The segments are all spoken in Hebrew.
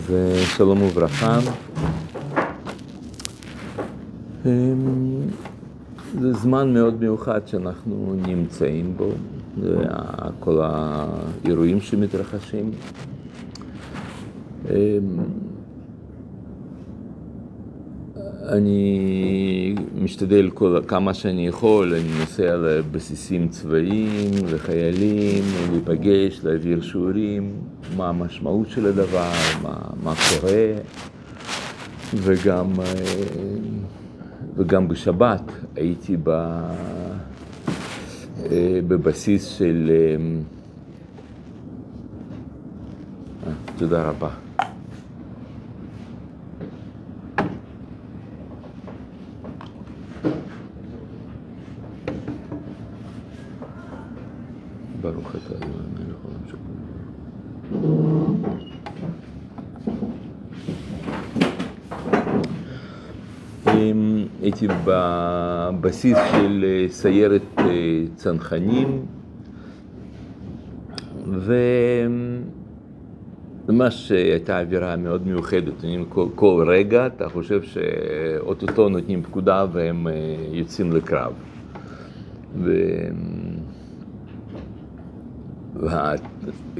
אז שלום וברכה. זה זמן מאוד מיוחד שאנחנו נמצאים בו, כל האירועים שמתרחשים. אני משתדל כל, כמה שאני יכול, אני נוסע לבסיסים צבאיים, לחיילים, להיפגש, להעביר שיעורים, מה המשמעות של הדבר, מה, מה קורה, וגם, וגם בשבת הייתי ב, בבסיס של... תודה רבה. ברוך אתה אלוהינו מלך העולם שהכול. הייתי בבסיס של סיירת צנחנים וממש הייתה אווירה מאוד מיוחדת, כל, כל רגע אתה חושב שאו-טו-טו נותנים פקודה והם יוצאים לקרב. ו...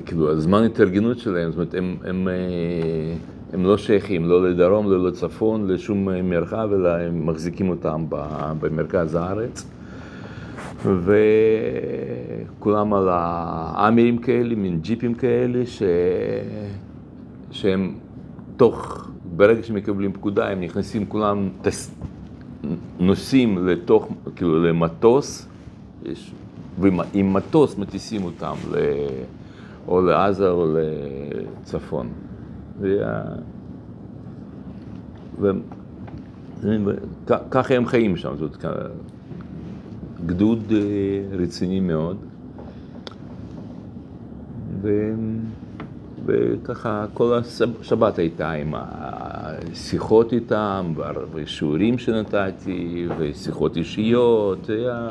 כאילו, הזמן התארגנות שלהם, זאת אומרת, הם, הם, הם לא שייכים, לא לדרום, לא לצפון, לשום מרחב, אלא הם מחזיקים אותם במרכז הארץ. וכולם על האמירים כאלה, מין ג'יפים כאלה, ש... שהם תוך, ברגע מקבלים פקודה, הם נכנסים כולם, טס... נוסעים לתוך, כאילו, למטוס, יש... ועם מטוס מטיסים אותם ל... או לעזה או לצפון. וככה הם חיים שם, זאת גדוד רציני מאוד. ו... וככה כל השבת הייתה עם השיחות איתם, ושיעורים שנתתי, ושיחות אישיות. היה...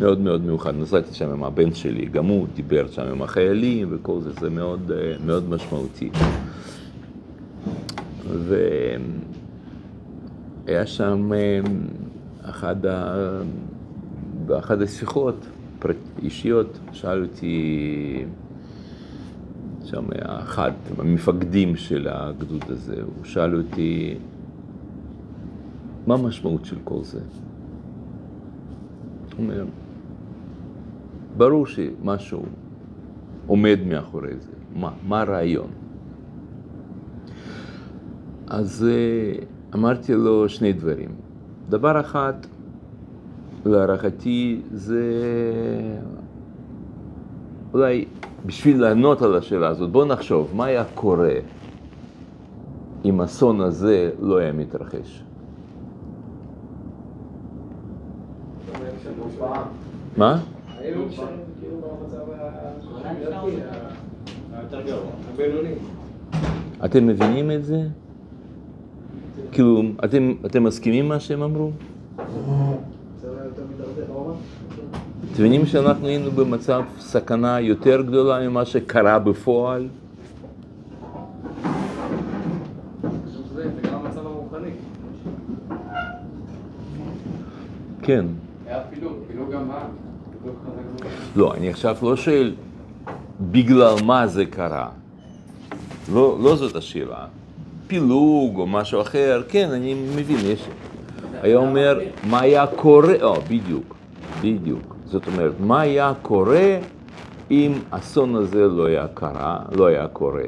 מאוד מאוד מיוחד. נסעתי שם עם הבן שלי, גם הוא דיבר שם עם החיילים וכל זה, זה מאוד, מאוד משמעותי. והיה שם אחד ה... באחת השיחות אישיות, שאל אותי שם אחד המפקדים של הגדוד הזה, הוא שאל אותי, מה המשמעות של כל זה? הוא אומר, ברור שמשהו עומד מאחורי זה, מה, מה הרעיון? אז אמרתי לו שני דברים. דבר אחד, להערכתי, זה אולי בשביל לענות על השאלה הזאת, בואו נחשוב, מה היה קורה אם אסון הזה לא היה מתרחש? מה? אתם מבינים את זה? כאילו, אתם, אתם מסכימים מה שהם אמרו? אתם מבינים שאנחנו היינו במצב סכנה יותר גדולה ממה שקרה בפועל? כן. היה פילוג, פילוג גם? לא, אני עכשיו לא שואל בגלל מה זה קרה. לא, לא זאת השאלה. פילוג או משהו אחר, כן, אני מבין, יש... היה אומר, מה היה קורה, או, בדיוק, בדיוק. זאת אומרת, מה היה קורה אם אסון הזה לא היה קרה, לא היה קורה,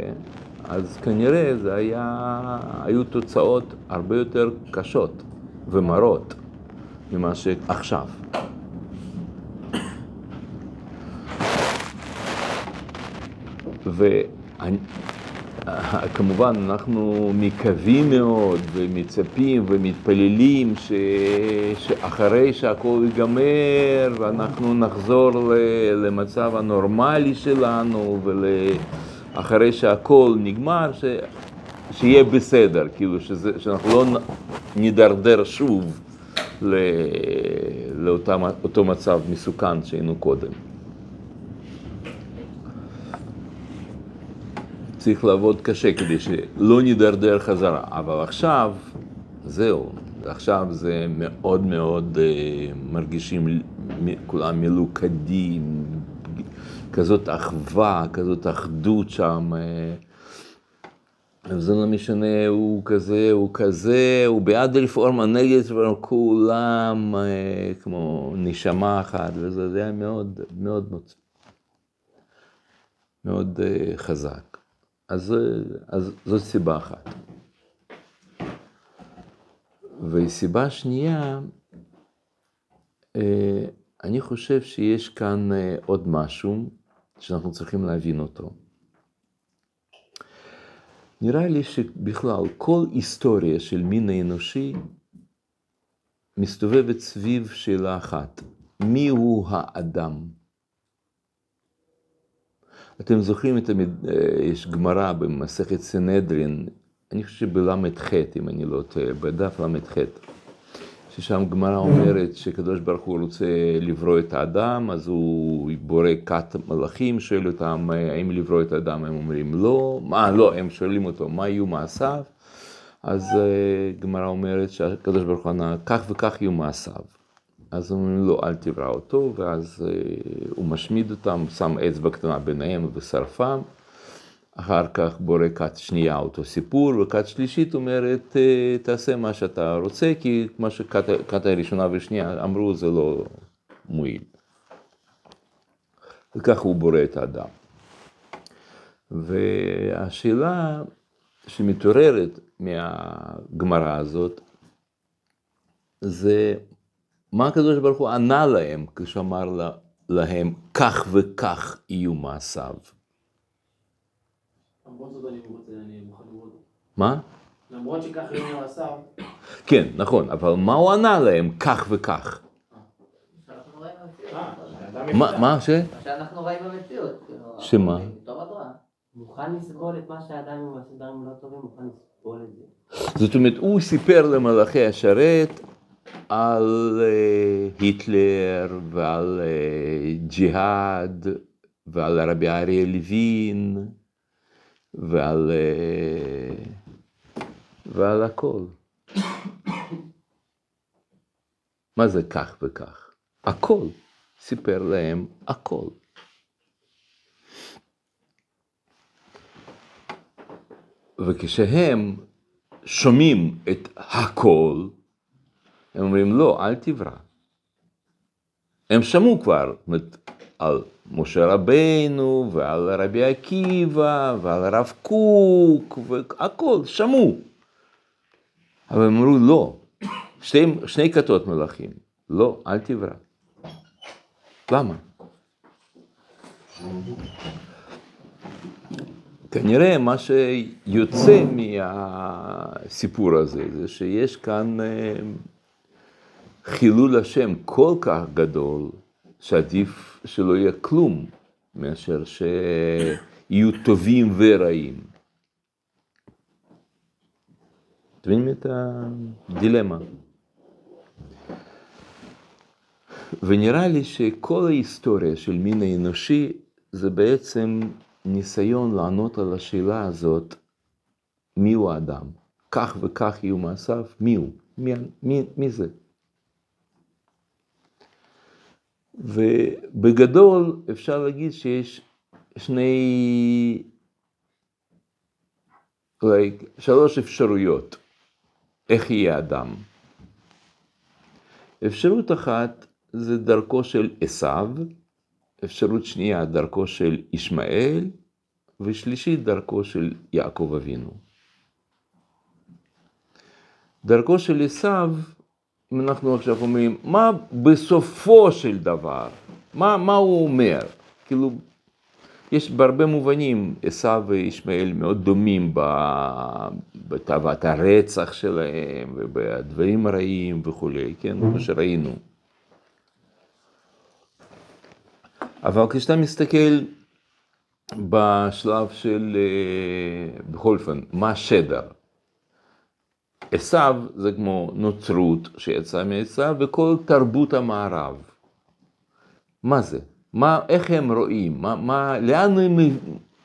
אז כנראה זה היה, היו תוצאות הרבה יותר קשות ומרות ממה שעכשיו. וכמובן אנחנו מקווים מאוד ומצפים ומתפללים ש... שאחרי שהכל ייגמר ואנחנו נחזור למצב הנורמלי שלנו ואחרי שהכל נגמר, ש... שיהיה בסדר, כאילו שזה... שאנחנו לא נידרדר שוב לאותו מצב מסוכן שהיינו קודם. צריך לעבוד קשה כדי שלא נידרדר חזרה. אבל עכשיו, זהו, עכשיו זה מאוד מאוד אה, מרגישים כולם מלוכדים, כזאת אחווה, כזאת אחדות שם. אה, זה לא משנה, הוא כזה, הוא כזה, הוא בעד רפורמה, נגד רפורמה, כולם אה, כמו נשמה אחת, וזה היה מאוד מאוד מאוד, אה, חזק. אז, אז זאת סיבה אחת. וסיבה שנייה, אני חושב שיש כאן עוד משהו שאנחנו צריכים להבין אותו. נראה לי שבכלל כל היסטוריה של מין האנושי מסתובבת סביב שאלה אחת, מיהו האדם? אתם זוכרים, את המד... יש גמרא במסכת סנהדרין, אני חושב שבל"ח, אם אני לא טועה, בדף ל"ח. ששם גמרא אומרת שקדוש ברוך הוא רוצה לברוא את האדם, אז הוא בורא כת מלאכים, שואל אותם האם לברוא את האדם, הם אומרים לא, מה לא, הם שואלים אותו מה יהיו מעשיו, אז uh, גמרא אומרת שהקדוש ברוך הוא ענה, כך וכך יהיו מעשיו. אז אומרים לו, אל תברא אותו, ואז uh, הוא משמיד אותם, שם אצבע קטנה ביניהם ושרפם. אחר כך בורא כת שנייה אותו סיפור, וכת שלישית אומרת, אה, תעשה מה שאתה רוצה, כי מה שכת הראשונה והשנייה אמרו זה לא מועיל. וכך הוא בורא את האדם. והשאלה שמתעוררת מהגמרא הזאת, זה מה הקדוש ברוך הוא ענה להם כשאמר להם, כך וכך יהיו מעשיו. מה? למרות שכך יאמר השר. כן, נכון, אבל מה הוא ענה להם כך וכך? מה, ש? שאנחנו רואים במציאות. כאילו, שמה? התורה. מוכן לסבול את מה שאדם עם הסדרים לא טובים, מוכן לסבול את זה. זאת אומרת, הוא סיפר למלאכי השרת על אה, היטלר ועל אה, ג'יהאד ועל רבי אריה לוין. ועל, אה, ועל הכל. מה זה כך וכך? הכל. סיפר להם הכל. וכשהם שומעים את הכל, הם אומרים לא, אל תברא. הם שמעו כבר, על משה רבנו, ועל רבי עקיבא, ועל הרב קוק, והכל, שמעו. אבל הם אמרו לא, שתי, שני כתות מלכים, לא, אל תברא. למה? כנראה מה שיוצא מהסיפור הזה, זה שיש כאן אה, חילול השם כל כך גדול, שעדיף שלא יהיה כלום, מאשר שיהיו טובים ורעים. אתם מבינים את הדילמה? ונראה לי שכל ההיסטוריה של מין האנושי זה בעצם ניסיון לענות על השאלה הזאת, מי הוא האדם? כך וכך יהיו מעשיו, מי הוא? מי, מי, מי זה? ובגדול אפשר להגיד שיש שני, like, שלוש אפשרויות איך יהיה אדם. אפשרות אחת זה דרכו של עשיו, אפשרות שנייה דרכו של ישמעאל, ושלישית דרכו של יעקב אבינו. דרכו של עשיו אם אנחנו עכשיו אומרים, מה בסופו של דבר, מה, מה הוא אומר? כאילו, יש בהרבה מובנים, עשו וישמעאל מאוד דומים בתאוות הרצח שלהם ובדברים הרעים וכולי, כן, כמו שראינו. אבל כשאתה מסתכל בשלב של, אה, בכל אופן, מה השדר? עשיו זה כמו נוצרות שיצאה מעשיו וכל תרבות המערב. מה זה? מה, איך הם רואים? מה, מה, לאן,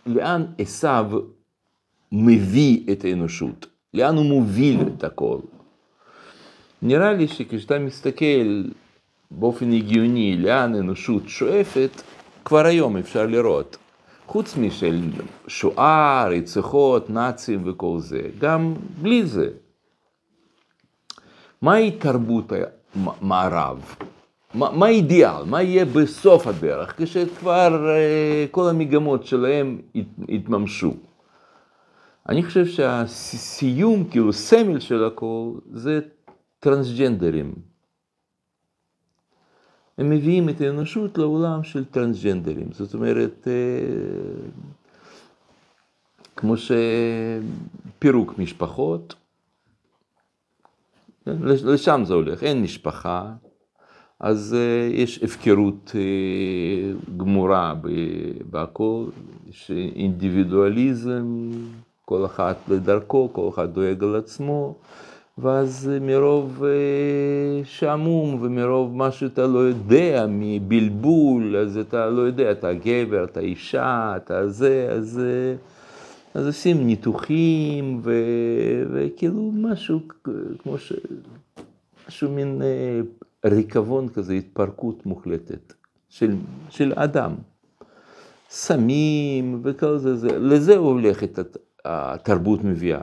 לאן עשיו מביא את האנושות, לאן הוא מוביל את הכל. נראה לי שכשאתה מסתכל באופן הגיוני לאן האנושות שואפת, כבר היום אפשר לראות. חוץ משל שואה, רציחות, נאצים וכל זה, גם בלי זה. מהי תרבות המערב? מה, האידיאל? מה יהיה בסוף הדרך, כשכבר אה, כל המגמות שלהם יתממשו? אני חושב שהסיום, כאילו סמל של הכל, זה טרנסג'נדרים. הם מביאים את האנושות לעולם של טרנסג'נדרים. זאת אומרת, אה, כמו שפירוק משפחות, לשם זה הולך, אין משפחה, אז אה, יש הפקרות אה, גמורה בהכל, יש אינדיבידואליזם, כל אחד לדרכו, כל אחד דואג על עצמו. ואז מרוב אה, שעמום ומרוב מה שאתה לא יודע, מבלבול, אז אתה לא יודע, אתה גבר, אתה אישה, אתה זה, אז, אז עושים ניתוחים ו, וכאילו משהו כמו ש... משהו מין אה, ריקבון כזה, התפרקות מוחלטת של, של אדם. סמים וכל זה, זה, לזה הולכת התרבות מביאה.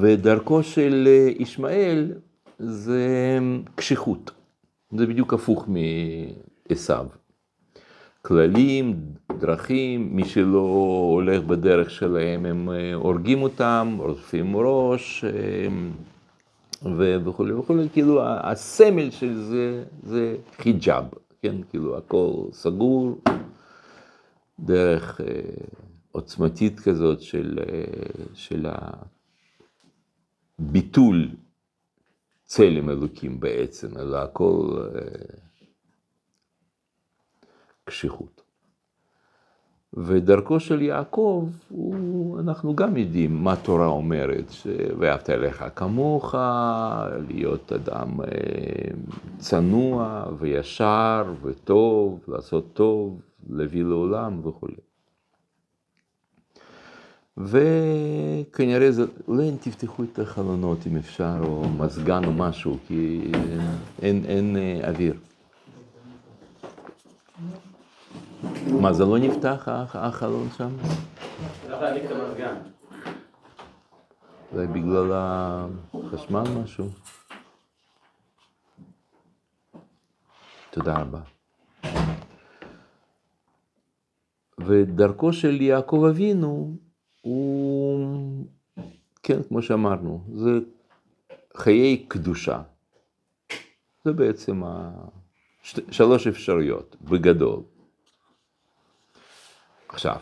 ודרכו של אה, ישמעאל זה קשיחות, זה בדיוק הפוך מעשיו. כללים, דרכים, מי שלא הולך בדרך שלהם הם אה, הורגים אותם, רודפים ראש אה, וכולי וכולי, כאילו הסמל של זה זה חיג'אב, כן, כאילו הכל סגור, דרך עוצמתית כזאת של, של ביטול צלם אלוקים בעצם, אלא הכל אה, קשיחות. ודרכו של יעקב, הוא, אנחנו גם יודעים מה התורה אומרת, ואהבת אליך כמוך, להיות אדם אה, צנוע וישר וטוב, לעשות טוב, להביא לעולם וכולי. וכנראה זה, אולי תפתחו את החלונות אם אפשר, או מזגן או משהו, כי אין, אין אה, אוויר. מה, זה לא נפתח החלון שם? אולי בגלל החשמל משהו? תודה רבה. ודרכו של יעקב אבינו, הוא, כן, כמו שאמרנו, זה חיי קדושה. זה בעצם שלוש אפשרויות, בגדול. עכשיו,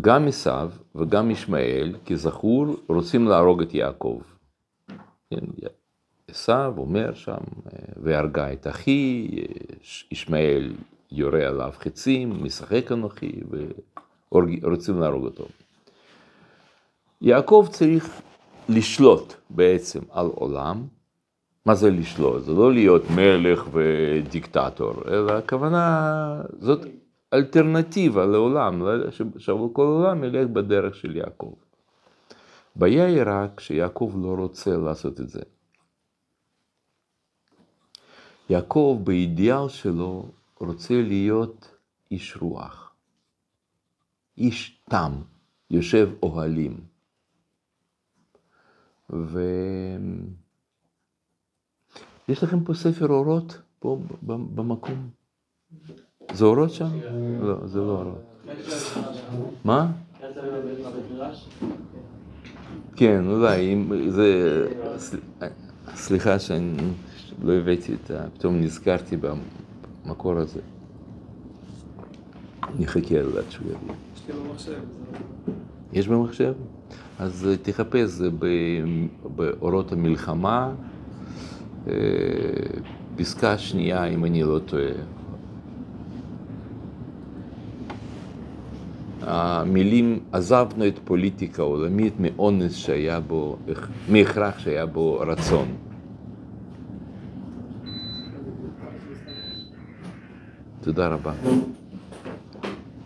גם עשיו וגם ישמעאל, כזכור, רוצים להרוג את יעקב. כן, עשיו אומר שם, והרגה את אחי, ישמעאל יורה עליו חצים, משחק אנוכי, ורוצים להרוג אותו. יעקב צריך לשלוט בעצם על עולם. מה זה לשלוט? זה לא להיות מלך ודיקטטור, אלא הכוונה, זאת אלטרנטיבה לעולם, שכל העולם ילך בדרך של יעקב. בעיה היא רק שיעקב לא רוצה לעשות את זה. יעקב באידיאל שלו רוצה להיות איש רוח, איש תם, יושב אוהלים. ויש לכם פה ספר אורות, פה במקום? זה אורות שם? לא, זה לא אורות. מה? כן, אולי, אם זה... סליחה שאני לא הבאתי את ה... פתאום נזכרתי במקור הזה. אני אחכה עד שהוא יביא. יש לי במחשב. יש במחשב? אז תחפש באורות המלחמה, אה, פסקה שנייה, אם אני לא טועה. המילים עזבנו את פוליטיקה העולמית מאונס שהיה בו, מהכרח שהיה בו רצון. תודה רבה.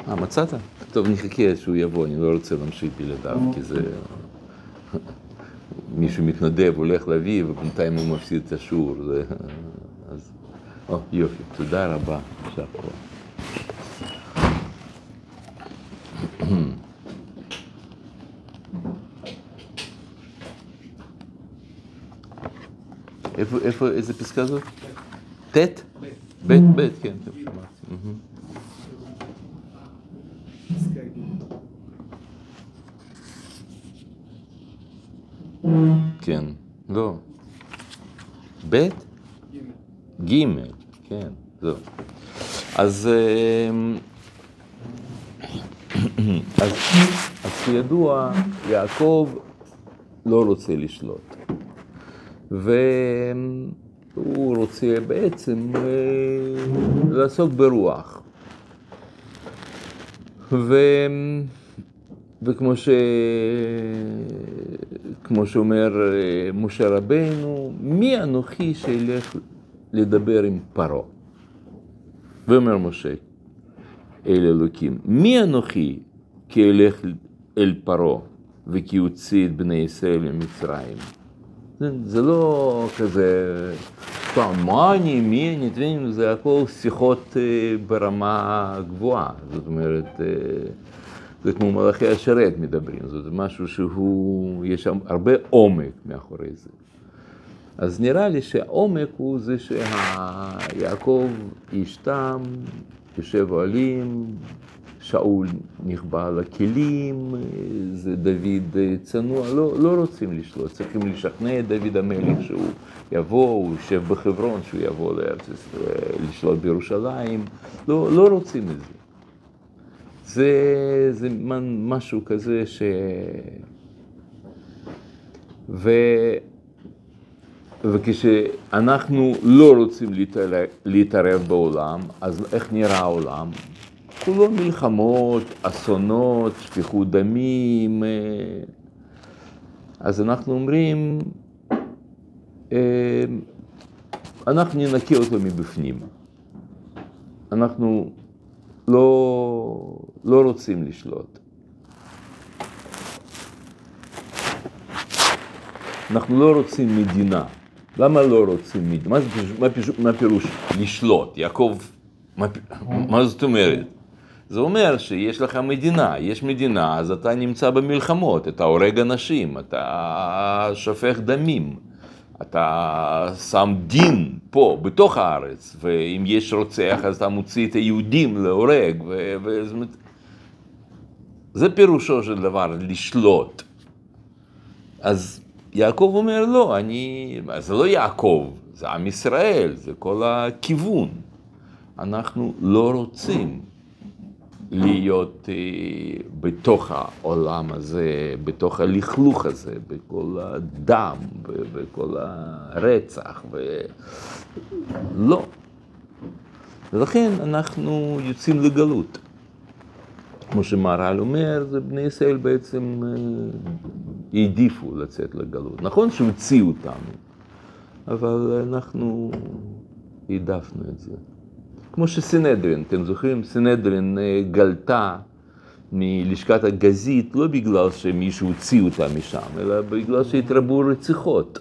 אה, מצאת? טוב, נחכה שהוא יבוא, אני לא רוצה להמשיך בלעדיו, כי זה... מישהו מתנדב, הולך להביא, ובינתיים הוא מפסיד את השיעור. זה... אז... או, יופי, תודה רבה, יישר כוח. איפה, איפה, איזה פסקה זאת? ט'? ב', ב', כן. כן, לא. ב'? ג', כן, זהו. אמ, אז, אז כידוע, יעקב לא רוצה לשלוט. והוא רוצה בעצם אה, לעסוק ברוח. ו... וכמו ש... כמו שאומר אה, משה רבנו, מי אנוכי שילך לדבר עם פרעה? ואומר משה אל אלוקים, מי אנוכי כי אלך אל פרעה וכי אוציא את בני ישראל ממצרים? זה, זה לא כזה, פעם, מה אני, מי אני, זה הכל שיחות ברמה גבוהה, זאת אומרת, זה כמו מלאכי השרת מדברים, זה משהו שהוא, יש שם הרבה עומק מאחורי זה. אז נראה לי שהעומק הוא זה שיעקב איש תם, יושב אוהלים, שאול נכבה על הכלים, זה דוד צנוע, לא, לא רוצים לשלוט, צריכים לשכנע את דוד המלך שהוא יבוא, הוא יושב בחברון, שהוא יבוא לארץ ישראל, לשלוט בירושלים, לא, לא רוצים את זה. זה, זה משהו כזה ש... ו... וכשאנחנו לא רוצים להתערב בעולם, אז איך נראה העולם? כולו מלחמות, אסונות, שפיכות דמים. אז אנחנו אומרים, אנחנו ננקה אותו מבפנים. אנחנו לא, לא רוצים לשלוט. אנחנו לא רוצים מדינה. למה לא רוצים מדינה? מה, מה, מה פירוש לשלוט? יעקב, מה, מה זאת אומרת? זה אומר שיש לך מדינה, יש מדינה, אז אתה נמצא במלחמות, אתה הורג אנשים, אתה שופך דמים, אתה שם דין פה, בתוך הארץ, ואם יש רוצח אז אתה מוציא את היהודים להורג, ו... ו... זה פירושו של דבר, לשלוט. אז יעקב אומר, לא, אני, זה לא יעקב, זה עם ישראל, זה כל הכיוון. אנחנו לא רוצים להיות אה, בתוך העולם הזה, בתוך הלכלוך הזה, בכל הדם ובכל הרצח, ולא. ולכן אנחנו יוצאים לגלות. כמו שמהר"ל אומר, זה בני ישראל בעצם אה, העדיפו לצאת לגלות. נכון שהוציאו אותנו, אבל אנחנו העדפנו את זה. כמו שסנהדרין, אתם זוכרים? סנהדרין אה, גלתה מלשכת הגזית לא בגלל שמישהו הוציא אותה משם, אלא בגלל שהתרבו רציחות.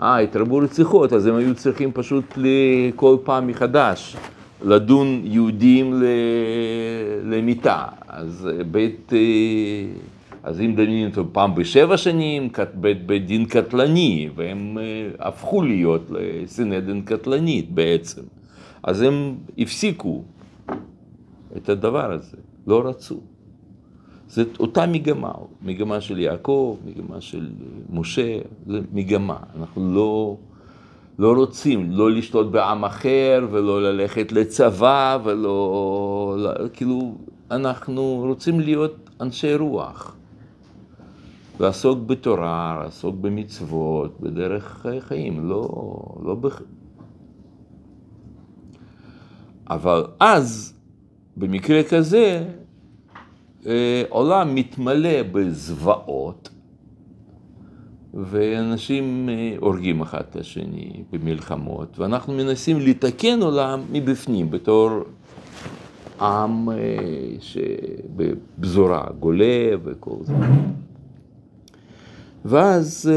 אה, התרבו רציחות, אז הם היו צריכים פשוט כל פעם מחדש לדון יהודים למיתה. אז בית, אה, אז אם דנים אותו פעם בשבע שנים, בית, בית דין קטלני, והם אה, הפכו להיות לסנהדרין קטלנית בעצם. אז הם הפסיקו את הדבר הזה, לא רצו. זאת אותה מגמה, מגמה של יעקב, מגמה של משה, זה מגמה. אנחנו לא, לא רוצים לא לשלוט בעם אחר ולא ללכת לצבא ולא, לא, כאילו, אנחנו רוצים להיות אנשי רוח. לעסוק בתורה, לעסוק במצוות, בדרך חיים, לא, לא. אבל אז, במקרה כזה, אה, עולם מתמלא בזוועות, ואנשים אה, הורגים אחד את השני במלחמות, ואנחנו מנסים לתקן עולם מבפנים, בתור עם אה, שבפזורה גולה וכל זה. ואז,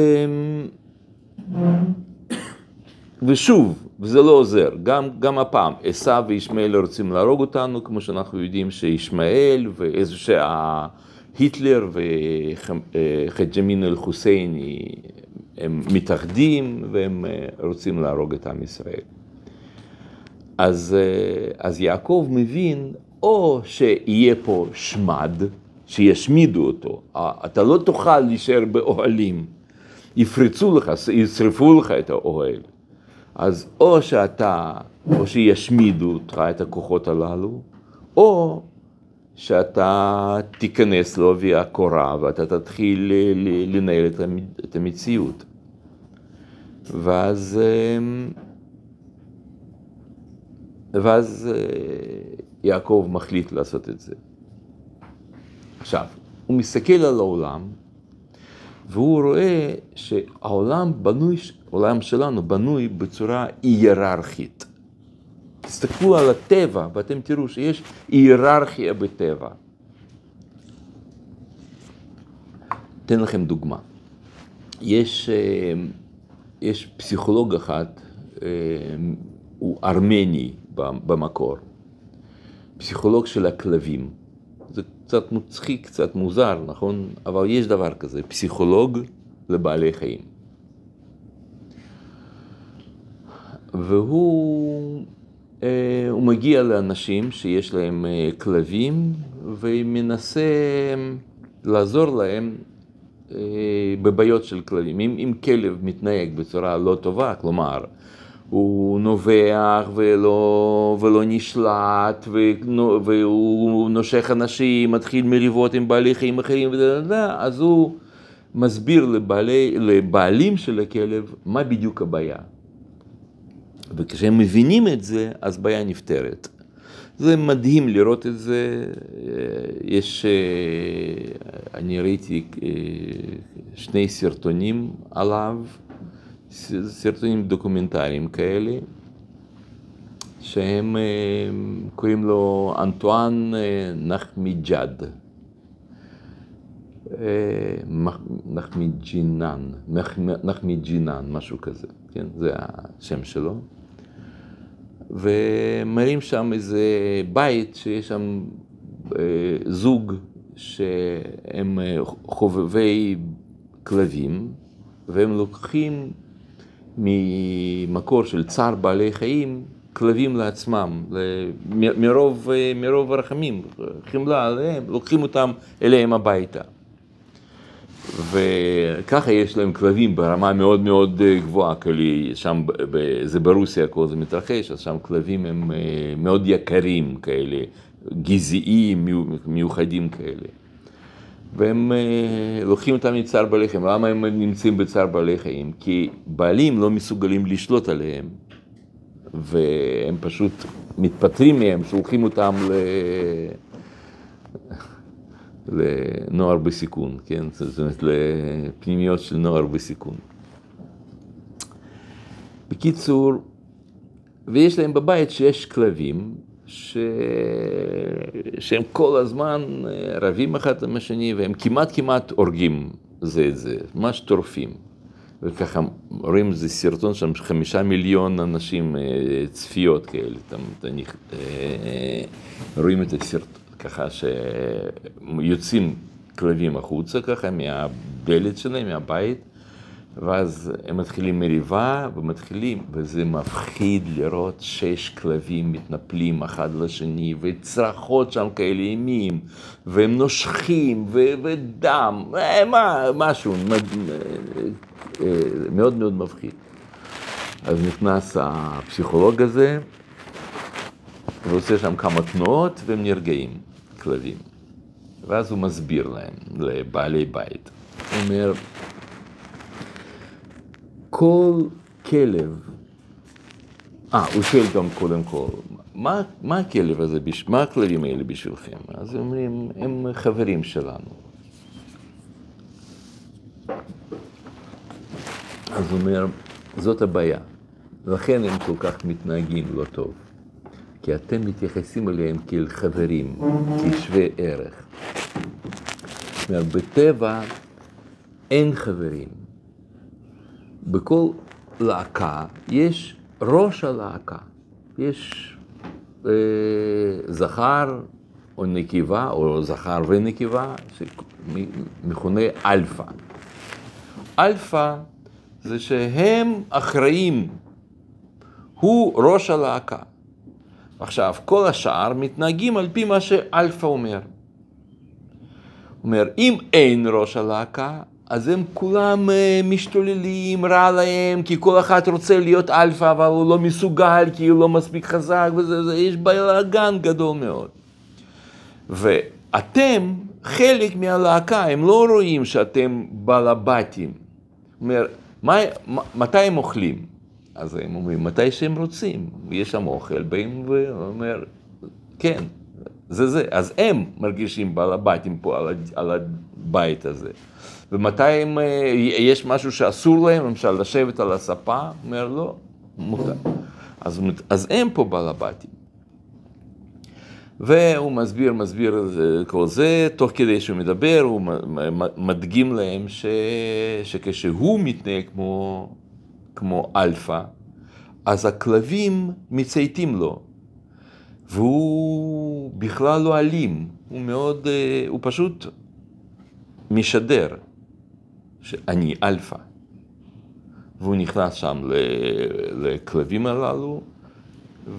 ושוב, וזה לא עוזר, גם, גם הפעם, עשו וישמעאל רוצים להרוג אותנו, כמו שאנחנו יודעים שישמעאל ואיזה שהיטלר וחג'מין אל-חוסייני הם מתאחדים והם אה, רוצים להרוג את עם ישראל. אז, אה, אז יעקב מבין או שיהיה פה שמד, שישמידו אותו, אתה לא תוכל להישאר באוהלים, יפרצו לך, ישרפו לך את האוהל. אז או שאתה, או שישמידו אותך, את הכוחות הללו, או שאתה תיכנס לעובי הקורה ואתה תתחיל לנהל את המציאות. ואז, אמ, ואז אה, יעקב מחליט לעשות את זה. עכשיו, הוא מסתכל על העולם, והוא רואה שהעולם בנוי, העולם שלנו בנוי בצורה היררכית. תסתכלו על הטבע ואתם תראו שיש היררכיה בטבע. אתן לכם דוגמה. יש, אה, יש פסיכולוג אחד, אה, הוא ארמני במקור, פסיכולוג של הכלבים. קצת מצחיק, קצת מוזר, נכון? אבל יש דבר כזה, פסיכולוג לבעלי חיים. והוא אה, מגיע לאנשים שיש להם אה, כלבים ומנסה לעזור להם אה, בבעיות של כלבים. אם, אם כלב מתנהג בצורה לא טובה, כלומר, הוא נובח ולא, ולא נשלט, והוא נושך אנשים, מתחיל מריבות עם בעלי חיים אחרים, אז הוא מסביר לבעלי, לבעלים של הכלב מה בדיוק הבעיה. וכשהם מבינים את זה, אז בעיה נפתרת. זה מדהים לראות את זה. יש, אני ראיתי שני סרטונים עליו, סרטונים דוקומנטריים כאלה, שהם קוראים לו אנטואן נחמיג'אד. נחמיג'ינן, נחמיג'ינן, משהו כזה, כן, זה השם שלו. ומראים שם איזה בית שיש שם אה, זוג שהם אה, חובבי כלבים, והם לוקחים ממקור של צער בעלי חיים כלבים לעצמם, מרוב, אה, מרוב רחמים, חמלה עליהם, לוקחים אותם אליהם הביתה. וככה יש להם כלבים ברמה מאוד מאוד אה, גבוהה, כי שם, זה ברוסיה כל זה מתרחש, אז שם כלבים הם אה, מאוד יקרים כאלה, גזעיים, מיוחדים כאלה. והם אה, לוקחים אותם מצער בעלי חיים. למה הם נמצאים בצער בעלי חיים? כי בעלים לא מסוגלים לשלוט עליהם, והם פשוט מתפטרים מהם, שולחים אותם ל... לנוער בסיכון, כן? זאת אומרת, לפנימיות של נוער בסיכון. בקיצור, ויש להם בבית שיש כלבים, ש... שהם כל הזמן אה, רבים אחד עם השני, והם כמעט כמעט הורגים זה את זה, ממש טורפים. וככה רואים איזה סרטון שם, חמישה מיליון אנשים, אה, צפיות כאלה, אתם, אתם, אה, רואים את הסרטון. ככה שיוצאים כלבים החוצה ככה מהדלת שלהם, מהבית, ואז הם מתחילים מריבה ומתחילים, וזה מפחיד לראות שש כלבים מתנפלים אחד לשני, וצרחות שם כאלה אימים, והם נושכים, ו- ודם, אה, מה, משהו אה, מאוד מאוד מפחיד. אז נכנס הפסיכולוג הזה, ועושה שם כמה תנועות, והם נרגעים. כלבים. ואז הוא מסביר להם, לבעלי בית. הוא אומר, כל כלב, אה, הוא שואל גם קודם כל, מה, מה הכלב הזה, מה הכלבים האלה בשבילכם? אז הם אומרים, הם חברים שלנו. אז הוא אומר, זאת הבעיה, לכן הם כל כך מתנהגים לא טוב. כי אתם מתייחסים אליהם כאל חברים, כשווי ערך. זאת אומרת, בטבע אין חברים. בכל להקה יש ראש הלהקה. יש אה, זכר או נקבה, או זכר ונקבה, שמכונה אלפא. אלפא זה שהם אחראים, הוא ראש הלהקה. עכשיו, כל השאר מתנהגים על פי מה שאלפא אומר. אומר, אם אין ראש הלהקה, אז הם כולם אה, משתוללים, רע להם, כי כל אחד רוצה להיות אלפא, אבל הוא לא מסוגל, כי הוא לא מספיק חזק, וזה, זה, יש בלאגן גדול מאוד. ואתם חלק מהלהקה, הם לא רואים שאתם בעלבתים. אומר, מה, מתי הם אוכלים? אז הם אומרים, מתי שהם רוצים, יש שם אוכל, באים ואומר, כן, זה זה. אז הם מרגישים בעל הבתים פה על הבית הזה. ומתי הם, יש משהו שאסור להם, למשל לשבת על הספה, אומר לא, מותר. אז, אז הם פה בעל הבתים. והוא מסביר, מסביר כל זה, תוך כדי שהוא מדבר, הוא מדגים להם ש... שכשהוא מתנהג כמו, כמו אלפא, אז הכלבים מצייתים לו, והוא בכלל לא אלים, הוא מאוד, הוא פשוט משדר שאני אלפא. והוא נכנס שם לכלבים הללו,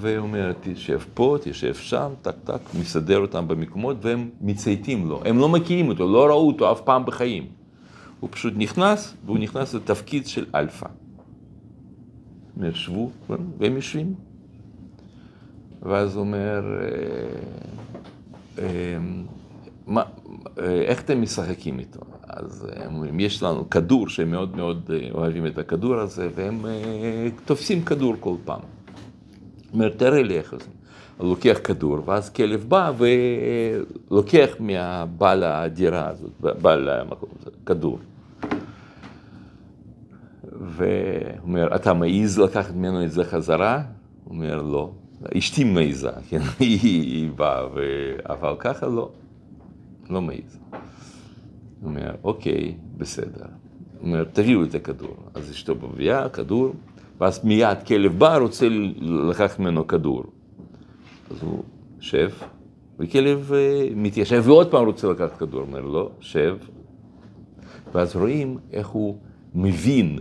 ואומר, תשב פה, תשב שם, טק טק, מסדר אותם במקומות, והם מצייתים לו. הם לא מכירים אותו, לא ראו אותו אף פעם בחיים. הוא פשוט נכנס, והוא נכנס לתפקיד של אלפא. הם ישבו, והם יושבים. ואז הוא אומר, אה, אה, אה, איך אתם משחקים איתו? אז הם אומרים, יש לנו כדור שהם מאוד מאוד אוהבים את הכדור הזה, והם תופסים כדור כל פעם. אומר, תראה לי איך זה. לוקח כדור, ואז כלב בא ולוקח מהבעל הדירה הזאת, בעל המקום הזה, כדור. ואומר, אתה מעז לקחת ממנו את זה חזרה? הוא אומר, לא. אשתי מעיזה, כן, היא באה, ו... אבל ככה לא, לא מעיז. הוא אומר, אוקיי, בסדר. הוא אומר, תביאו את הכדור. אז אשתו מביאה כדור, ואז מיד כלב בא, רוצה לקחת ממנו כדור. אז הוא שב, וכלב מתיישב, ועוד פעם רוצה לקחת כדור. אומר, לא, שב. ואז רואים איך הוא מבין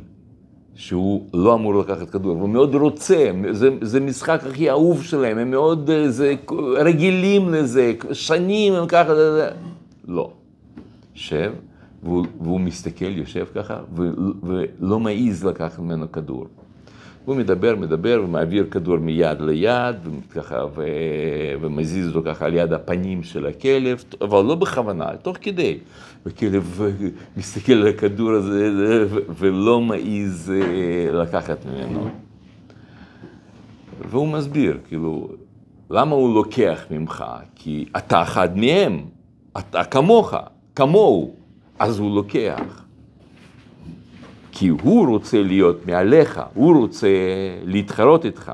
שהוא לא אמור לקחת כדור, הוא מאוד רוצה, זה, זה משחק הכי אהוב שלהם, הם מאוד זה, רגילים לזה, שנים הם ככה. לא. שב, והוא, והוא מסתכל, יושב ככה, ו, ולא מעז לקחת ממנו כדור. הוא מדבר, מדבר, ומעביר כדור מיד ליד, וככה, ו... ומזיז אותו ככה על יד הפנים של הכלב, אבל לא בכוונה, תוך כדי. וכלב מסתכל על הכדור הזה ולא מעז אה, לקחת ממנו. והוא מסביר, כאילו, למה הוא לוקח ממך? כי אתה אחד מהם, אתה כמוך, כמוהו, אז הוא לוקח. כי הוא רוצה להיות מעליך, הוא רוצה להתחרות איתך.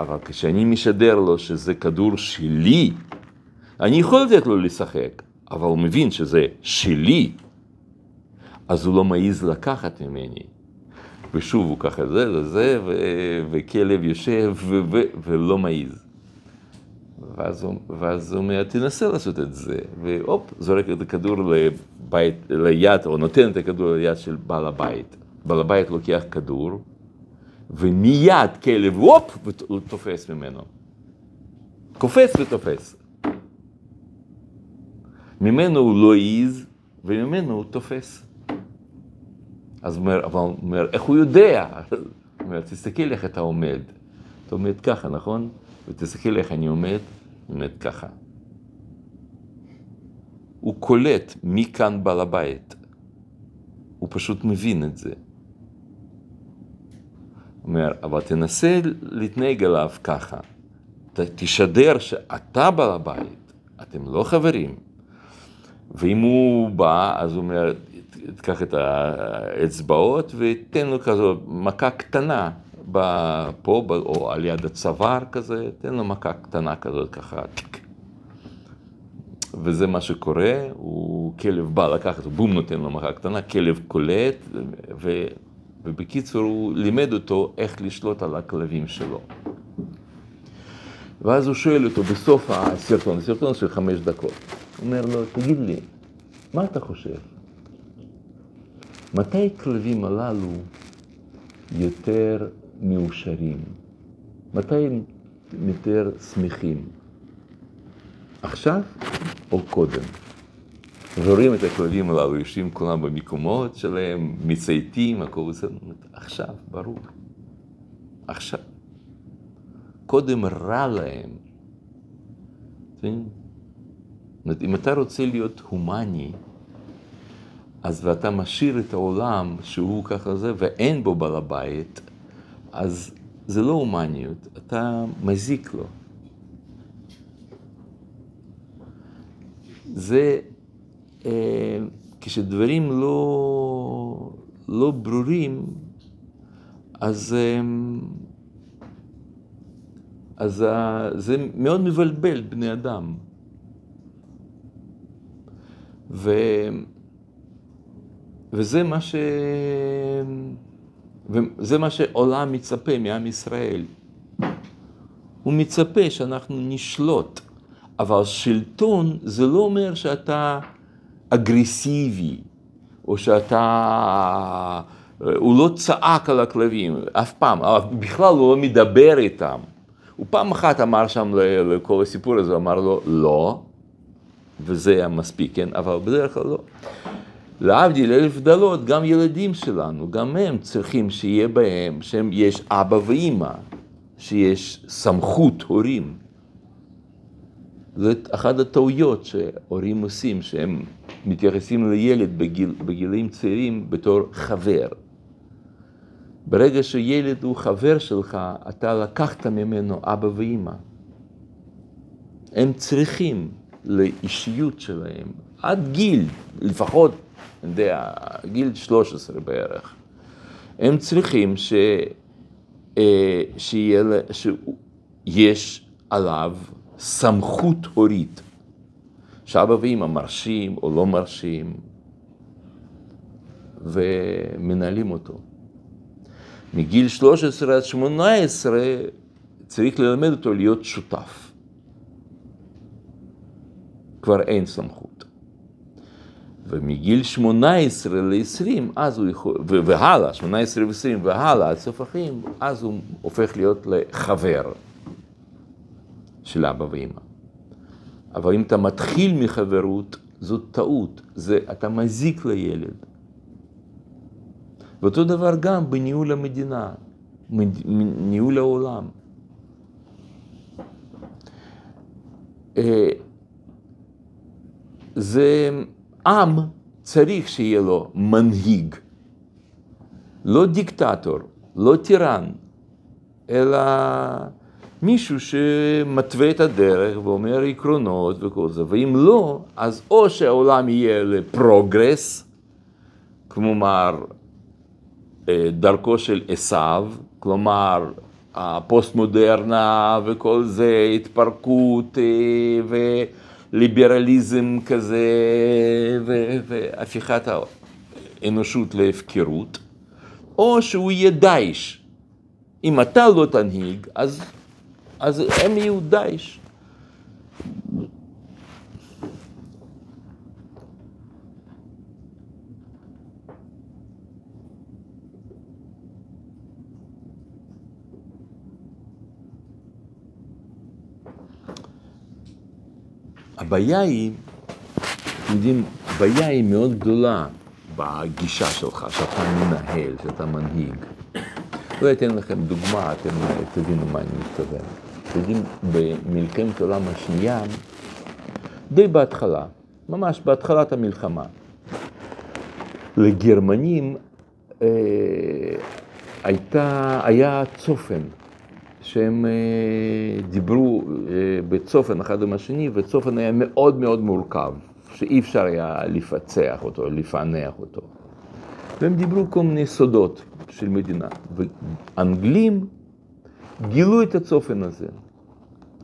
אבל כשאני משדר לו שזה כדור שלי, אני יכול לתת לו לשחק, אבל הוא מבין שזה שלי, אז הוא לא מעז לקחת ממני. ושוב הוא ככה זה, זה, זה, וכלב יושב ולא מעז. ואז, ואז הוא אומר, תנסה לעשות את זה, והופ, זורק את הכדור לבית, ליד, או נותן את הכדור ליד של בעל הבית. בעל הבית לוקח כדור, ומיד כלב, הופ, הוא תופס ממנו. קופץ ותופס. ממנו הוא לא העז, וממנו הוא תופס. אז הוא אומר, אבל הוא אומר, איך הוא יודע? הוא אומר, תסתכל איך אתה עומד. אתה עומד ככה, נכון? ותסתכל איך אני עומד, עומד ככה. הוא קולט מי כאן בעל הבית. הוא פשוט מבין את זה. הוא אומר, אבל תנסה להתנהג אליו ככה. תשדר שאתה בעל הבית, אתם לא חברים. ואם הוא בא, אז הוא אומר, תקח את האצבעות ותן לו כזו מכה קטנה פה, או על יד הצוואר כזה, תן לו מכה קטנה כזאת ככה. וזה מה שקורה, הוא כלב בא לקחת, בום נותן לו מכה קטנה, כלב קולט, ו, ובקיצור הוא לימד אותו איך לשלוט על הכלבים שלו. ואז הוא שואל אותו בסוף הסרטון, סרטון של חמש דקות, הוא אומר לו, תגיד לי, מה אתה חושב? מתי הכלבים הללו יותר מאושרים? מתי הם יותר שמחים? עכשיו או קודם? ורואים את הכלבים הללו, יושבים כולם במקומות שלהם, מצייתים, הכל בסדר. עכשיו, ברור. עכשיו. קודם רע להם. זאת אם אתה רוצה להיות הומני, אז ואתה משאיר את העולם שהוא ככה זה, ואין בו בעל הבית, אז זה לא הומניות, אתה מזיק לו. זה אה, כשדברים לא, לא ברורים, אז, אה, אז אה, זה מאוד מבלבל בני אדם. ו, וזה מה ש... וזה מה שעולם מצפה מעם ישראל. הוא מצפה שאנחנו נשלוט, אבל שלטון זה לא אומר שאתה אגרסיבי, או שאתה... הוא לא צעק על הכלבים, אף פעם, בכלל הוא לא מדבר איתם. הוא פעם אחת אמר שם לכל הסיפור הזה, אמר לו לא, וזה היה מספיק, כן? אבל בדרך כלל לא. להבדיל אלף הבדלות, גם ילדים שלנו, גם הם צריכים שיהיה בהם, שיש אבא ואימא, שיש סמכות הורים. זאת אחת הטעויות שהורים עושים, שהם מתייחסים לילד בגיל, בגילים צעירים בתור חבר. ברגע שילד הוא חבר שלך, אתה לקחת ממנו אבא ואימא. הם צריכים לאישיות שלהם, עד גיל, לפחות, יודע, גיל 13 בערך. הם צריכים ש... אה, שיהיה, שיש עליו סמכות הורית, שאבא ואמא מרשים או לא מרשים, ומנהלים אותו. מגיל 13 עד 18 צריך ללמד אותו להיות שותף. כבר אין סמכות. ומגיל 18 ל-20, אז הוא יכול, והלאה, 18 ו-20 והלאה, עד סוף החיים, אז הוא הופך להיות לחבר של אבא ואמא. אבל אם אתה מתחיל מחברות, זאת טעות, זה, אתה מזיק לילד. ואותו דבר גם בניהול המדינה, ניהול העולם. זה עם צריך שיהיה לו מנהיג, לא דיקטטור, לא טירן, אלא מישהו שמתווה את הדרך ואומר עקרונות וכל זה, ואם לא, אז או שהעולם יהיה לפרוגרס, כלומר דרכו של עשיו, כלומר הפוסט-מודרנה וכל זה, התפרקות וליברליזם כזה והפיכת האנושות להפקרות, או שהוא יהיה דאעש. אם אתה לא תנהיג, אז, אז הם יהיו דאעש. הבעיה היא, יודעים, הבעיה היא מאוד גדולה בגישה שלך, שאתה מנהל, שאתה מנהיג. לא אתן לכם דוגמה, אתם תבינו מה אני מתכוון. אתם יודעים, במלחמת העולם השנייה, די בהתחלה, ממש בהתחלת המלחמה, לגרמנים אה, הייתה, היה צופן. שהם דיברו בצופן אחד עם השני, וצופן היה מאוד מאוד מורכב, שאי אפשר היה לפצח אותו, לפענח אותו. והם דיברו כל מיני סודות של מדינה. ואנגלים גילו את הצופן הזה.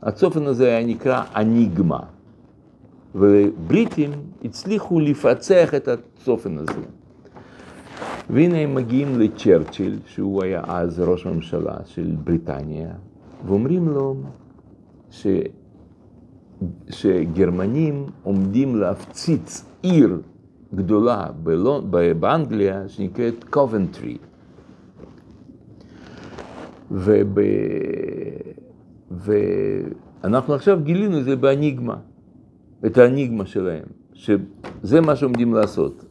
הצופן הזה היה נקרא אניגמה. ובריטים הצליחו לפצח את הצופן הזה. והנה הם מגיעים לצ'רצ'יל, שהוא היה אז ראש הממשלה של בריטניה, ואומרים לו ש... שגרמנים עומדים להפציץ עיר גדולה בלונ... באנגליה שנקראת קובנטרי. וב... ואנחנו עכשיו גילינו את זה באניגמה, את האניגמה שלהם, שזה מה שעומדים לעשות.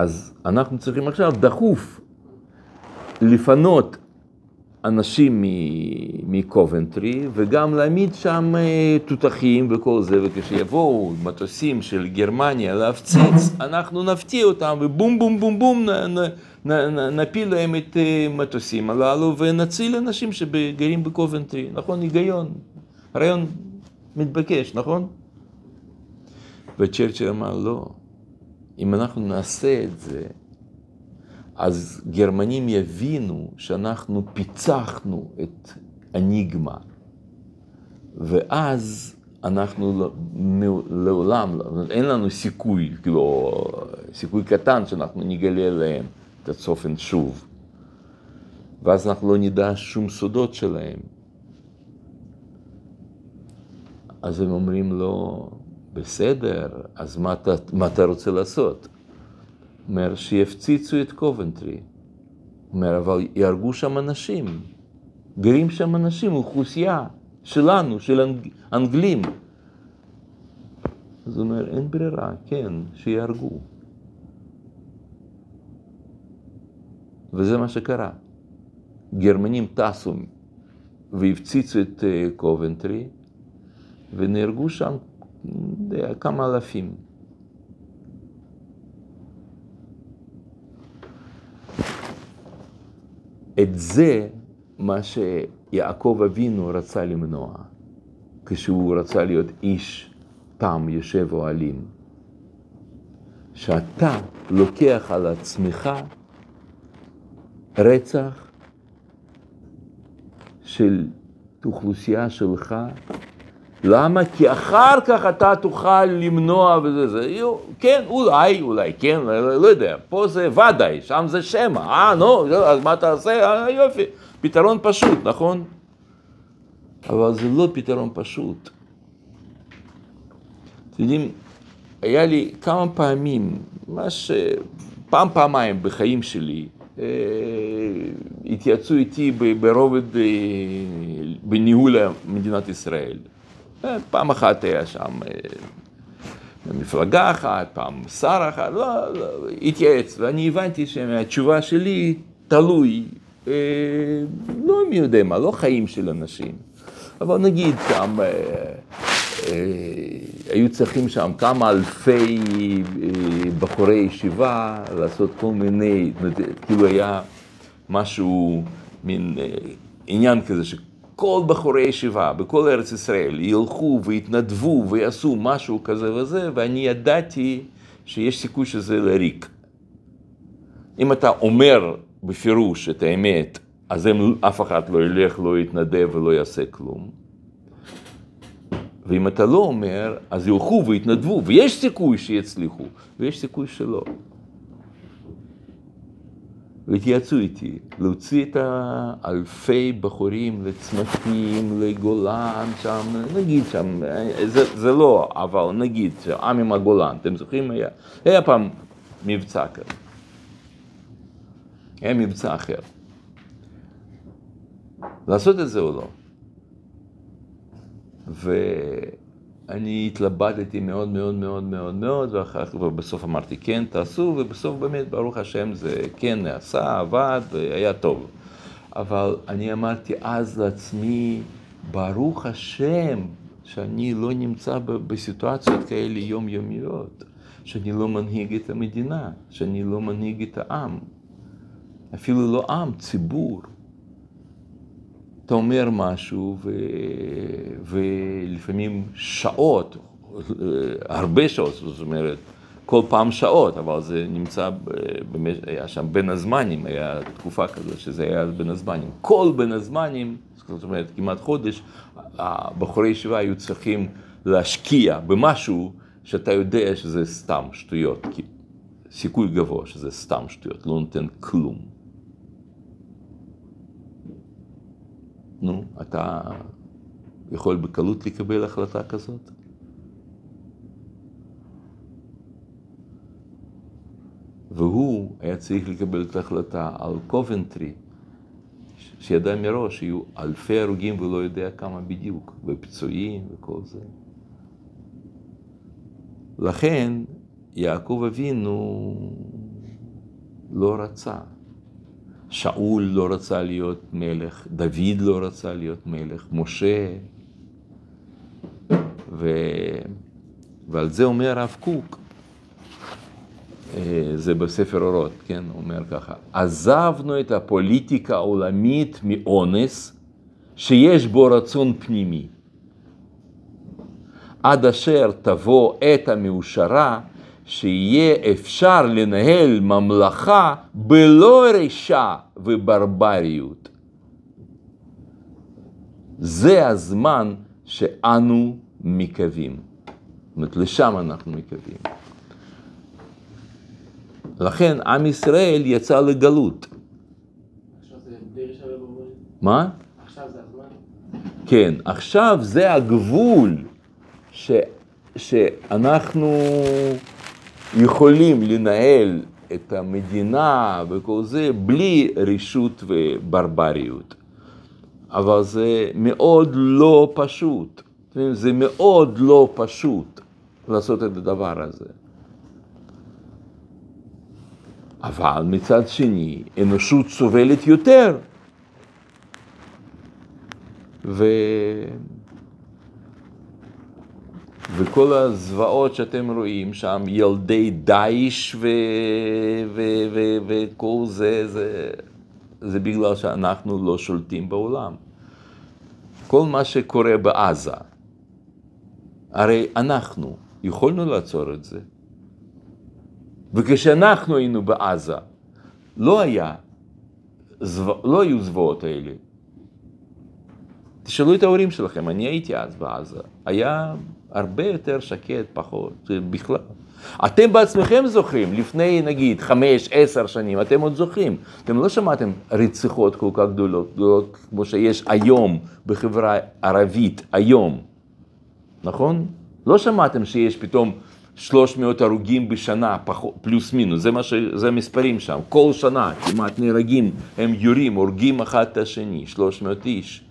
אז אנחנו צריכים עכשיו דחוף לפנות אנשים מקובנטרי וגם להעמיד שם אה, תותחים וכל זה, וכשיבואו מטוסים של גרמניה להפציץ, אנחנו נפתיע אותם ובום בום בום בום נ, נ, נ, נפיל להם את המטוסים אה, הללו ונציל אנשים שגרים בקובנטרי, נכון? היגיון, רעיון מתבקש, נכון? וצ'רצ'ל אמר לא. אם אנחנו נעשה את זה, אז גרמנים יבינו שאנחנו פיצחנו את אניגמה, ואז אנחנו לא, לעולם, אין לנו סיכוי, כאילו, סיכוי קטן שאנחנו נגלה להם את הצופן שוב. ואז אנחנו לא נדע שום סודות שלהם. אז הם אומרים לו, בסדר, אז מה אתה, מה אתה רוצה לעשות? אומר, שיפציצו את קובנטרי. אומר, אבל יהרגו שם אנשים. גרים שם אנשים, אוכלוסייה שלנו, של אנג... אנגלים. אז הוא אומר, אין ברירה, כן, שיהרגו. וזה מה שקרה. גרמנים טסו והפציצו את אה, קובנטרי, ונהרגו שם יודע, כמה אלפים. את זה מה שיעקב אבינו רצה למנוע, כשהוא רצה להיות איש תם יושב אוהלים. שאתה לוקח על עצמך רצח של אוכלוסייה שלך למה? כי אחר כך אתה תוכל למנוע וזה, זה, כן, אולי, אולי, כן, לא, לא יודע, פה זה ודאי, שם זה שמא, אה, נו, אז מה תעשה? אה, יופי, פתרון פשוט, נכון? אבל זה לא פתרון פשוט. אתם יודעים, היה לי כמה פעמים, ממש פעם, פעמיים בחיים שלי, אה, התייעצו איתי ברובד אה, בניהול מדינת ישראל. אה, פעם אחת היה שם מפלגה אחת, פעם שר אחד, לא, לא, התייעץ, ואני הבנתי שהתשובה שלי תלוי, אה, לא מי יודע מה, לא חיים של אנשים, אבל נגיד שם, אה, אה, היו צריכים שם כמה אלפי אה, בחורי ישיבה לעשות כל מיני, כאילו היה משהו, מין אה, עניין כזה כל בחורי ישיבה בכל ארץ ישראל ילכו ויתנדבו ויעשו משהו כזה וזה, ואני ידעתי שיש סיכוי שזה לריק. אם אתה אומר בפירוש את האמת, אז הם, אף אחד לא ילך, לא יתנדב ולא יעשה כלום. ואם אתה לא אומר, אז ילכו ויתנדבו, ויש סיכוי שיצליחו, ויש סיכוי שלא. והתייעצו איתי, להוציא את האלפי בחורים לצמתים, לגולן, שם, נגיד שם, זה, זה לא, אבל נגיד, עם עם הגולן, אתם זוכרים? היה, היה פעם מבצע כזה. היה מבצע אחר. לעשות את זה או לא. ו... אני התלבטתי מאוד מאוד מאוד מאוד מאוד, ואחר כך בסוף אמרתי כן, תעשו, ובסוף באמת, ברוך השם, זה כן נעשה, עבד, והיה טוב. אבל אני אמרתי אז לעצמי, ברוך השם, שאני לא נמצא בסיטואציות כאלה יומיומיות, שאני לא מנהיג את המדינה, שאני לא מנהיג את העם, אפילו לא עם, ציבור. אתה אומר משהו, ו... ולפעמים שעות, הרבה שעות, זאת אומרת, כל פעם שעות, אבל זה נמצא, במש... היה שם בין הזמנים, היה תקופה כזאת שזה היה בין הזמנים. כל בין הזמנים, זאת אומרת כמעט חודש, הבחורי ישיבה היו צריכים להשקיע במשהו שאתה יודע שזה סתם שטויות, כי סיכוי גבוה שזה סתם שטויות, לא נותן כלום. נו, אתה יכול בקלות לקבל החלטה כזאת? והוא היה צריך לקבל את ההחלטה על קובנטרי, שידע מראש שיהיו אלפי הרוגים ולא יודע כמה בדיוק, ופצועים וכל זה. לכן יעקב אבינו לא רצה. שאול לא רצה להיות מלך, דוד לא רצה להיות מלך, משה. ו... ועל זה אומר הרב קוק, אה, זה בספר אורות, כן, הוא אומר ככה, עזבנו את הפוליטיקה העולמית מאונס שיש בו רצון פנימי. עד אשר תבוא עת המאושרה, שיהיה אפשר לנהל ממלכה בלא רשע וברבריות. זה הזמן שאנו מקווים. זאת אומרת, לשם אנחנו מקווים. לכן עם ישראל יצא לגלות. מה? עכשיו זה הזמן. כן, עכשיו זה הגבול ש, שאנחנו יכולים לנהל את המדינה וכל זה בלי רשות וברבריות. אבל זה מאוד לא פשוט. זה מאוד לא פשוט לעשות את הדבר הזה. אבל מצד שני, אנושות סובלת יותר. ו... וכל הזוועות שאתם רואים שם, ילדי דאעש. וכל זה, זה, זה בגלל שאנחנו לא שולטים בעולם. כל מה שקורה בעזה, הרי אנחנו יכולנו לעצור את זה. וכשאנחנו היינו בעזה, לא היה, זו... לא היו זוועות האלה. תשאלו את ההורים שלכם, אני הייתי אז בעזה, היה הרבה יותר שקט, פחות, בכלל. אתם בעצמכם זוכרים, לפני נגיד חמש, עשר שנים, אתם עוד זוכרים. אתם לא שמעתם רציחות כל כך גדולות, גדולות כמו שיש היום בחברה ערבית, היום, נכון? לא שמעתם שיש פתאום 300 הרוגים בשנה, פחות, פלוס מינוס, זה, ש... זה המספרים שם. כל שנה כמעט נהרגים, הם יורים, הורגים אחד את השני, 300 איש.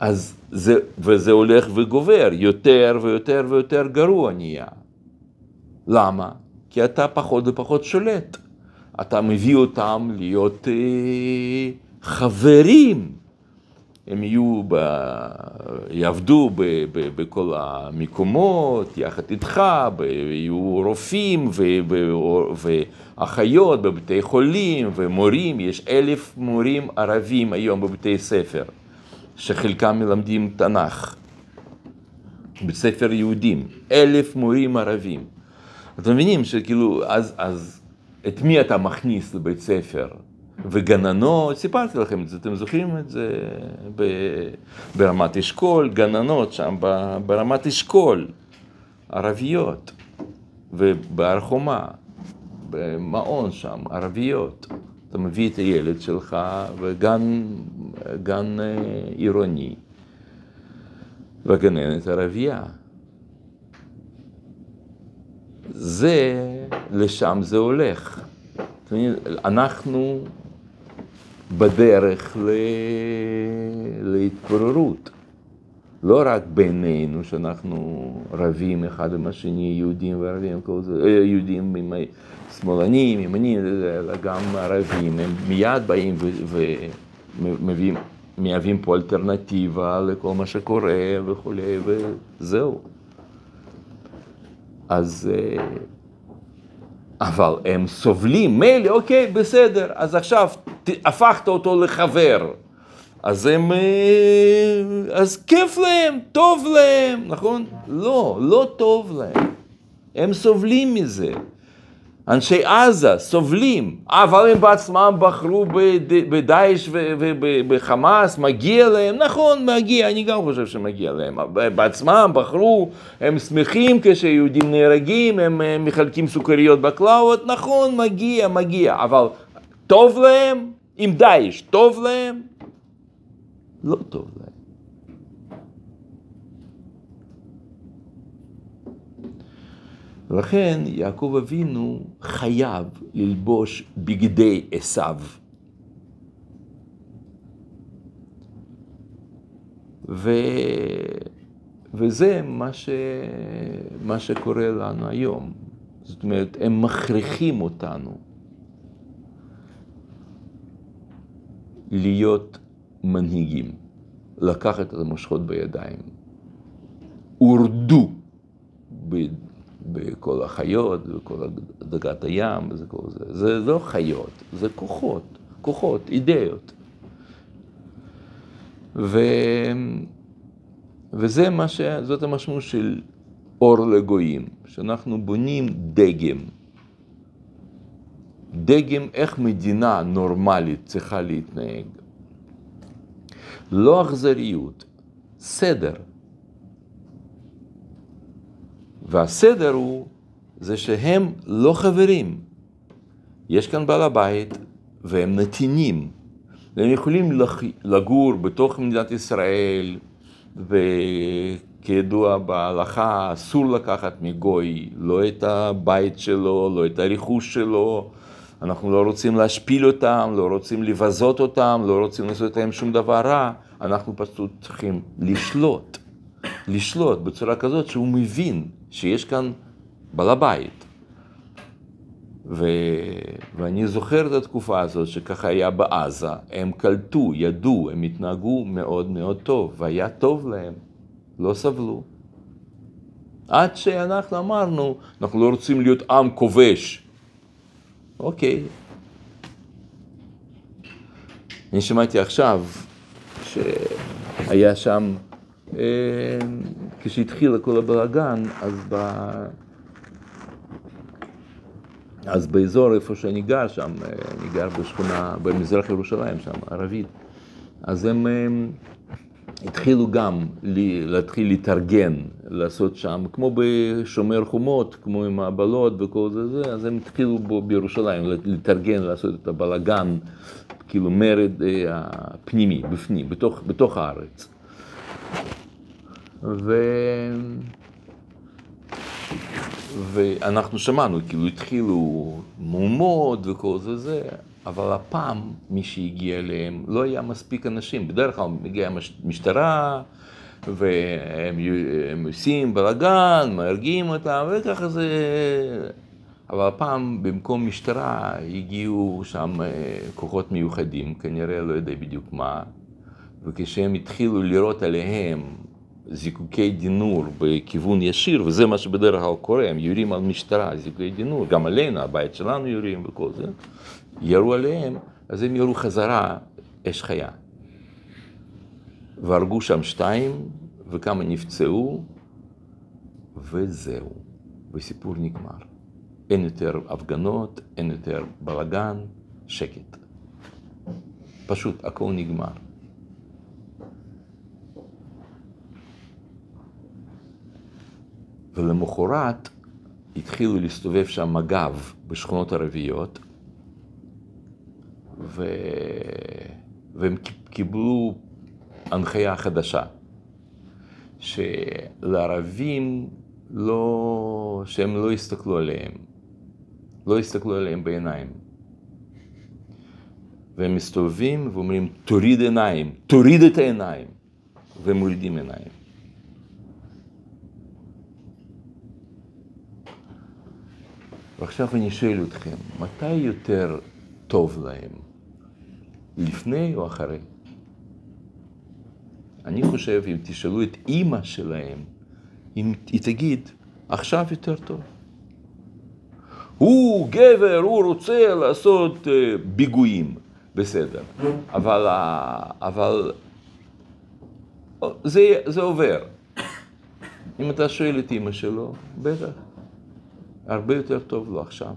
אז זה, וזה הולך וגובר, יותר ויותר ויותר גרוע נהיה. למה? כי אתה פחות ופחות שולט. אתה מביא אותם להיות אה, חברים. הם יהיו, ב, יעבדו ב, ב, בכל המקומות, יחד איתך, ב, יהיו רופאים ו, ו, ואחיות בבתי חולים ומורים, יש אלף מורים ערבים היום בבתי ספר. שחלקם מלמדים תנ"ך, בית ספר יהודים, אלף מורים ערבים. אתם מבינים שכאילו, אז, אז את מי אתה מכניס לבית ספר? וגננות, סיפרתי לכם את זה, אתם זוכרים את זה ב, ברמת אשכול, גננות שם ב, ברמת אשכול, ערביות, ובהר חומה, במעון שם, ערביות. אתה מביא את הילד שלך וגן גן עירוני והגננת ערבייה. זה, לשם זה הולך. אנחנו בדרך ל... להתפוררות. לא רק בינינו, שאנחנו רבים אחד עם השני, יהודים וערבים, כל זה, יהודים עם שמאלנים, ימנים, אלא גם ערבים, הם מיד באים ומביאים, מהווים פה אלטרנטיבה לכל מה שקורה וכולי, וזהו. אז, אבל הם סובלים, מילא, אוקיי, בסדר, אז עכשיו הפכת אותו לחבר. אז הם... אה, אז כיף להם, טוב להם, נכון? לא, לא טוב להם. הם סובלים מזה. אנשי עזה סובלים, אבל הם בעצמם בחרו בד- בדאעש ובחמאס, מגיע להם, נכון, מגיע, אני גם חושב שמגיע להם, בעצמם בחרו, הם שמחים כשיהודים נהרגים, הם מחלקים סוכריות בקלאוות, נכון, מגיע, מגיע, אבל טוב להם, עם דאעש, טוב להם? לא טוב להם. ולכן יעקב אבינו חייב ללבוש בגדי עשיו. ו... וזה מה, ש... מה שקורה לנו היום. זאת אומרת, הם מכריחים אותנו להיות מנהיגים, לקחת את המושכות בידיים. הורדו בכל החיות, וכל דגת הים, וזה כל זה. זה לא חיות, זה כוחות, כוחות, אידאות. ו... וזה מה ש... זאת המשמעות של אור לגויים, שאנחנו בונים דגם. דגם איך מדינה נורמלית צריכה להתנהג. לא אכזריות, סדר. והסדר הוא, זה שהם לא חברים. יש כאן בעל הבית, והם נתינים. והם יכולים. לגור בתוך מדינת ישראל, וכידוע בהלכה אסור לקחת מגוי לא את הבית שלו, לא את הרכוש שלו. אנחנו לא רוצים להשפיל אותם, לא רוצים לבזות אותם, לא רוצים לעשות להם שום דבר רע. אנחנו פשוט צריכים לשלוט. לשלוט בצורה כזאת שהוא מבין שיש כאן בעל הבית. ו... ואני זוכר את התקופה הזאת שככה היה בעזה, הם קלטו, ידעו, הם התנהגו מאוד מאוד טוב, והיה טוב להם, לא סבלו. עד שאנחנו אמרנו, אנחנו לא רוצים להיות עם כובש. אוקיי. אני שמעתי עכשיו שהיה שם כשהתחיל כל הבלאגן, אז, ב... אז באזור איפה שאני גר שם, אה, אני גר בשכונה במזרח ירושלים שם, ערבית, אז הם, הם התחילו גם להתחיל להתארגן, לעשות שם, כמו בשומר חומות, כמו עם הבלות וכל זה, זה אז הם התחילו בו בירושלים להתארגן, לעשות את הבלאגן, כאילו מרד אה, הפנימי, בפנים, בתוך, בתוך הארץ. ו... ואנחנו שמענו, כאילו התחילו מהומות וכל זה זה, אבל הפעם מי שהגיע אליהם לא היה מספיק אנשים. בדרך כלל מגיעה משטרה, והם עושים בלאגן, מהרגים אותם, וככה זה... אבל הפעם במקום משטרה הגיעו שם כוחות מיוחדים, כנראה לא יודע בדיוק מה, וכשהם התחילו לירות עליהם זיקוקי דינור בכיוון ישיר, וזה מה שבדרך כלל קורה, הם יורים על משטרה, זיקוקי דינור, גם עלינו, הבית שלנו יורים וכל זה, ירו עליהם, אז הם ירו חזרה אש חיה. והרגו שם שתיים, וכמה נפצעו, וזהו, וסיפור נגמר. אין יותר הפגנות, אין יותר בלאגן, שקט. פשוט, הכל נגמר. ולמחרת התחילו להסתובב שם מג"ב בשכונות ערביות, ו... והם קיבלו הנחיה חדשה, שלערבים לא, שהם לא יסתכלו עליהם, לא יסתכלו עליהם בעיניים. והם מסתובבים ואומרים, תוריד עיניים, תוריד את העיניים, והם מורידים עיניים. ועכשיו אני שואל אתכם, מתי יותר טוב להם? לפני או אחרי? אני חושב, אם תשאלו את אימא שלהם, אם היא תגיד, עכשיו יותר טוב. הוא גבר, הוא רוצה לעשות ביגויים. בסדר. אבל, אבל זה, זה עובר. אם אתה שואל את אימא שלו, בטח. הרבה יותר טוב לו עכשיו.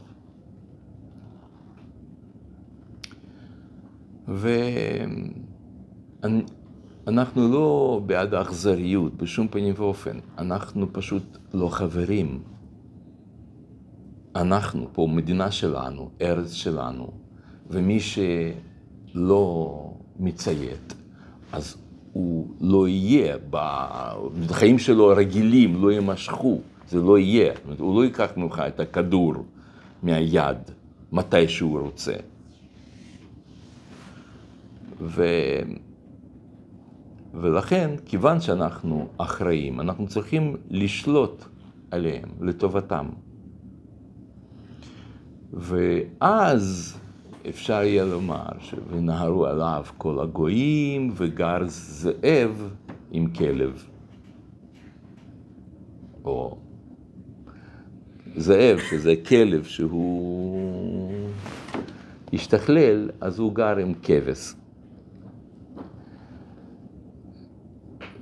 ואנחנו לא בעד האכזריות בשום פנים ואופן, אנחנו פשוט לא חברים. אנחנו פה, מדינה שלנו, ארץ שלנו, ומי שלא מציית, אז הוא לא יהיה, בחיים שלו הרגילים לא יימשכו, זה לא יהיה. הוא לא ייקח ממך את הכדור מהיד מתי שהוא רוצה. ו... ולכן, כיוון שאנחנו אחראים, אנחנו צריכים לשלוט עליהם לטובתם. ואז אפשר יהיה לומר ונהרו עליו כל הגויים וגר זאב עם כלב. או זאב, שזה כלב שהוא השתכלל, אז הוא גר עם כבש.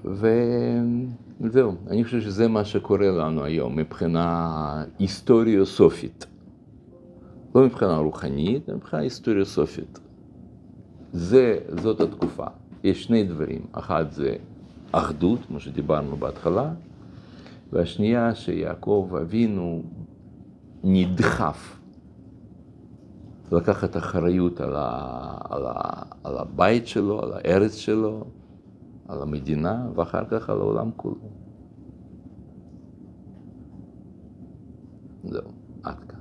וזהו, אני חושב שזה מה שקורה לנו היום מבחינה היסטוריוסופית. לא מבחינה רוחנית, מבחינה היסטוריוסופית. זה, זאת התקופה. יש שני דברים, אחד זה אחדות, כמו שדיברנו בהתחלה, והשנייה שיעקב אבינו נדחף לקחת אחריות על, ה, על, ה, על הבית שלו, על הארץ שלו, על המדינה, ואחר כך על העולם כולו. זהו, עד כאן.